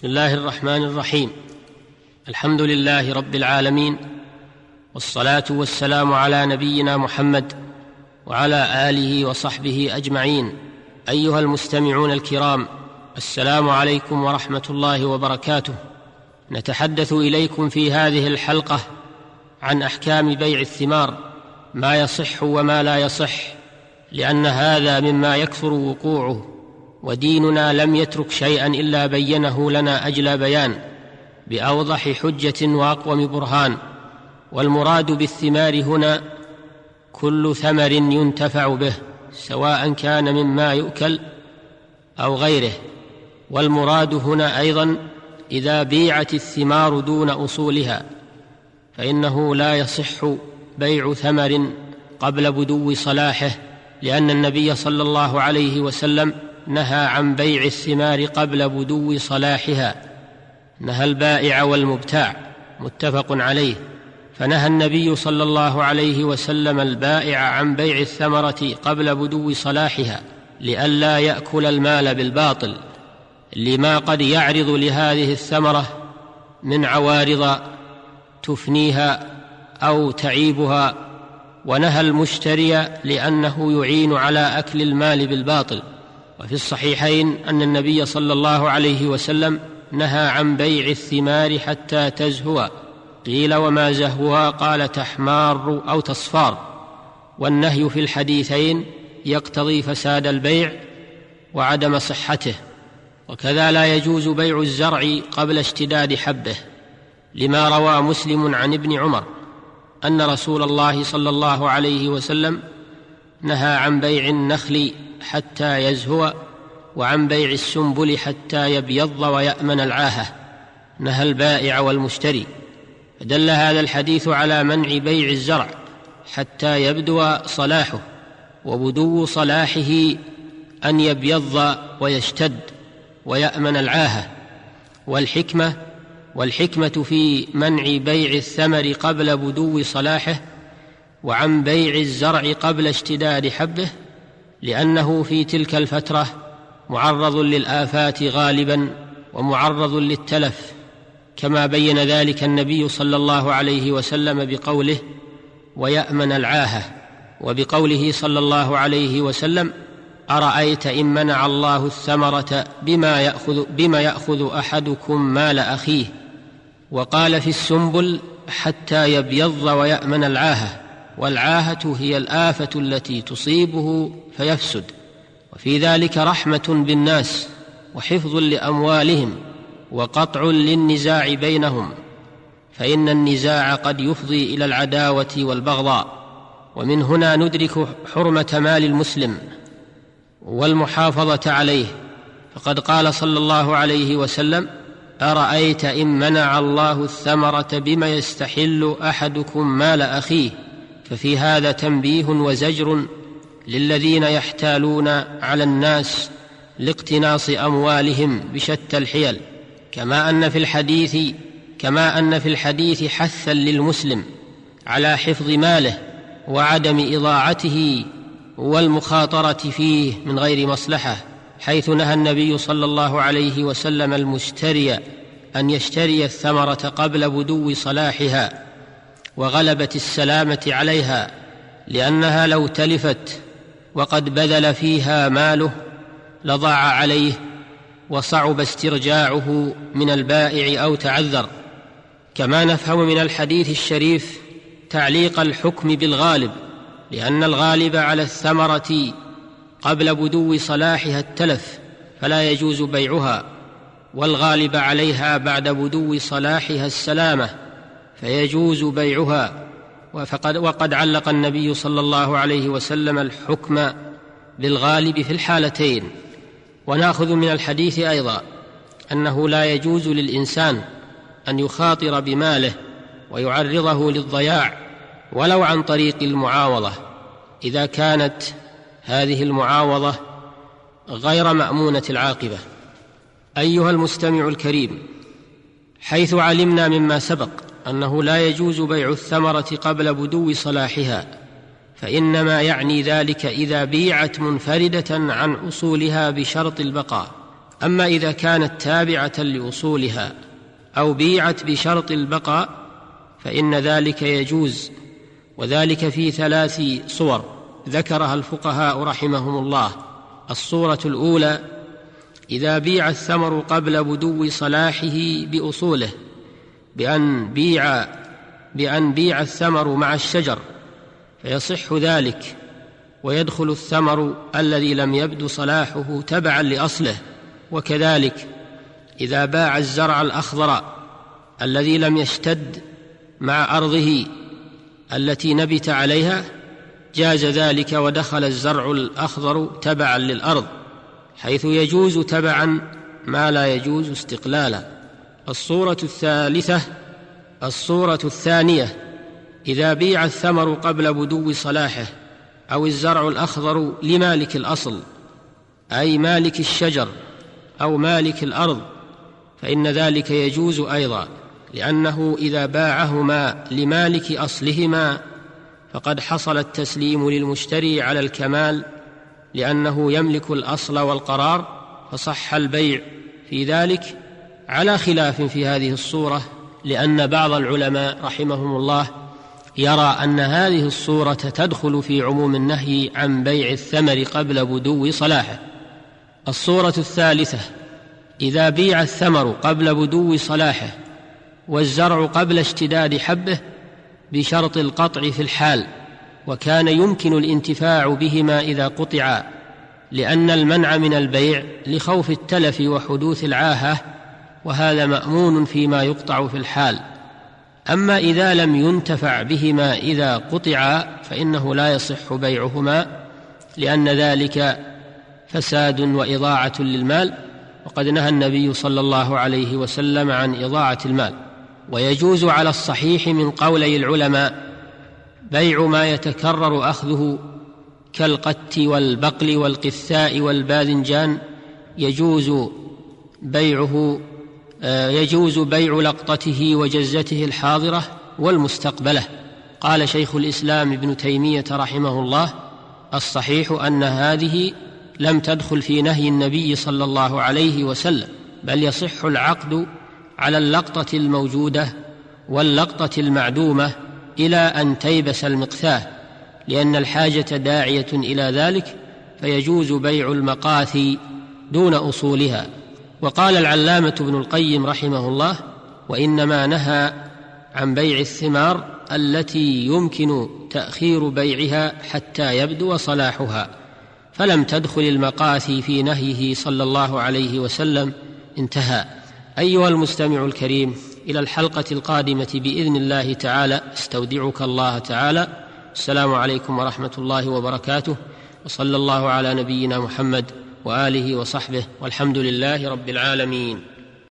بسم الله الرحمن الرحيم. الحمد لله رب العالمين والصلاة والسلام على نبينا محمد وعلى آله وصحبه أجمعين. أيها المستمعون الكرام السلام عليكم ورحمة الله وبركاته. نتحدث إليكم في هذه الحلقة عن أحكام بيع الثمار ما يصح وما لا يصح لأن هذا مما يكثر وقوعه. وديننا لم يترك شيئا إلا بينه لنا اجلى بيان بأوضح حجة وأقوم برهان والمراد بالثمار هنا كل ثمر ينتفع به سواء كان مما يؤكل أو غيره. والمراد هنا أيضا إذا بيعت الثمار دون أصولها فإنه لا يصح بيع ثمر قبل بدو صلاحه لأن النبي صلى الله عليه وسلم نهى عن بيع الثمار قبل بدو صلاحها. نهى البائع والمبتاع متفق عليه. فنهى النبي صلى الله عليه وسلم البائع عن بيع الثمرة قبل بدو صلاحها لئلا يأكل المال بالباطل. لما قد يعرض لهذه الثمرة من عوارض تفنيها أو تعيبها. ونهى المشتري لأنه يعين على أكل المال بالباطل. وفي الصحيحين أن النبي صلى الله عليه وسلم نهى عن بيع الثمار حتى تزهو. قيل وما زهوها؟ قال تحمار أو تصفار. والنهي في الحديثين يقتضي فساد البيع وعدم صحته. وكذا لا يجوز بيع الزرع قبل اشتداد حبه لما روى مسلم عن ابن عمر أن رسول الله صلى الله عليه وسلم نهى عن بيع النخل حتى يزهو وعن بيع السنبل حتى يبيض ويأمن العاهة. نهى البائع والمشتري. فدل هذا الحديث على منع بيع الزرع حتى يبدو صلاحه وبدو صلاحه أن يبيض ويشتد ويأمن العاهة. والحكمة والحكمة في منع بيع الثمر قبل بدو صلاحه وعن بيع الزرع قبل اشتداد حبه لأنه في تلك الفترة معرض للآفات غالبا ومعرض للتلف كما بين ذلك النبي صلى الله عليه وسلم بقوله ويأمن العاهة وبقوله صلى الله عليه وسلم أرأيت إن منع الله الثمرة بما يأخذ بما يأخذ أحدكم مال أخيه؟ وقال في السنبل حتى يبيض ويأمن العاهة والعاهة هي الآفة التي تصيبه فيفسد وفي ذلك رحمة بالناس وحفظ لأموالهم وقطع للنزاع بينهم فإن النزاع قد يفضي إلى العداوة والبغضاء ومن هنا ندرك حرمة مال المسلم والمحافظة عليه. فقد قال صلى الله عليه وسلم أرأيت إن منع الله الثمرة بما يستحل أحدكم مال أخيه؟ ففي هذا تنبيه وزجر للذين يحتالون على الناس لاقتناص أموالهم بشتى الحيل كما أن في الحديث كما أن في الحديث حثا للمسلم على حفظ ماله وعدم إضاعته والمخاطرة فيه من غير مصلحة حيث نهى النبي صلى الله عليه وسلم المشتري أن يشتري الثمرة قبل بدو صلاحها. وغلبه السلامة عليها لأنها لو تلفت وقد بذل فيها ماله لضاع عليه وصعب استرجاعه من البائع أو تعذر. كما نفهم من الحديث الشريف تعليق الحكم بالغالب لأن الغالب على الثمرة قبل بدو صلاحها التلف فلا يجوز بيعها والغالب عليها بعد بدو صلاحها السلامة. فيجوز بيعها. وفقد وقد علق النبي صلى الله عليه وسلم الحكم بالغالب في الحالتين. ونأخذ من الحديث أيضا أنه لا يجوز للإنسان أن يخاطر بماله ويعرضه للضياع ولو عن طريق المعاوضة إذا كانت هذه المعاوضة غير مأمونة العاقبة. أيها المستمع الكريم حيث علمنا مما سبق أنه لا يجوز بيع الثمرة قبل بدو صلاحها فإنما يعني ذلك إذا بيعت منفردة عن أصولها بشرط البقاء. أما إذا كانت تابعة لأصولها أو بيعت بشرط البقاء فإن ذلك يجوز وذلك في ثلاث صور ذكرها الفقهاء رحمهم الله. الصورة الأولى إذا بيع الثمر قبل بدو صلاحه بأصوله بأن بيع بأن بيع الثمر مع الشجر فيصح ذلك ويدخل الثمر الذي لم يبدو صلاحه تبعا لأصله وكذلك إذا باع الزرع الأخضر الذي لم يشتد مع أرضه التي نبت عليها جاز ذلك ودخل الزرع الأخضر تبعا للأرض حيث يجوز تبعا ما لا يجوز استقلالا. الصورة الثالثة الصورة الثانية إذا بيع الثمر قبل بدو صلاحه أو الزرع الأخضر لمالك الأصل أي مالك الشجر أو مالك الأرض فإن ذلك يجوز أيضا لأنه إذا باعهما لمالك أصلهما فقد حصل التسليم للمشتري على الكمال لأنه يملك الأصل والقرار فصح البيع في ذلك على خلاف في هذه الصورة لأن بعض العلماء رحمهم الله يرى أن هذه الصورة تدخل في عموم النهي عن بيع الثمر قبل بدو صلاحه. الصورة الثالثة إذا بيع الثمر قبل بدو صلاحه والزرع قبل اشتداد حبه بشرط القطع في الحال وكان يمكن الانتفاع بهما إذا قطعا لأن المنع من البيع لخوف التلف وحدوث العاهة وهذا مأمون فيما يقطع في الحال. أما إذا لم ينتفع بهما إذا قطعا فإنه لا يصح بيعهما لأن ذلك فساد وإضاعة للمال. وقد نهى النبي صلى الله عليه وسلم عن إضاعة المال. ويجوز على الصحيح من قولي العلماء بيع ما يتكرر أخذه كالقت والبقل والقثاء والباذنجان يجوز بيعه يجوز بيع لقطته وجزته الحاضرة والمستقبلة. قال شيخ الإسلام ابن تيمية رحمه الله الصحيح أن هذه لم تدخل في نهي النبي صلى الله عليه وسلم بل يصح العقد على اللقطة الموجودة واللقطة المعدومة إلى أن تيبس المقثاه لأن الحاجة داعية إلى ذلك فيجوز بيع المقاثي دون أصولها. وقال العلامة ابن القيم رحمه الله وإنما نهى عن بيع الثمار التي يمكن تأخير بيعها حتى يبدو صلاحها فلم تدخل المقاثي في نهيه صلى الله عليه وسلم. انتهى. أيها المستمع الكريم إلى الحلقة القادمة بإذن الله تعالى. أستودعك الله تعالى. السلام عليكم ورحمة الله وبركاته. وصلى الله على نبينا محمد وآله وصحبه والحمد لله رب العالمين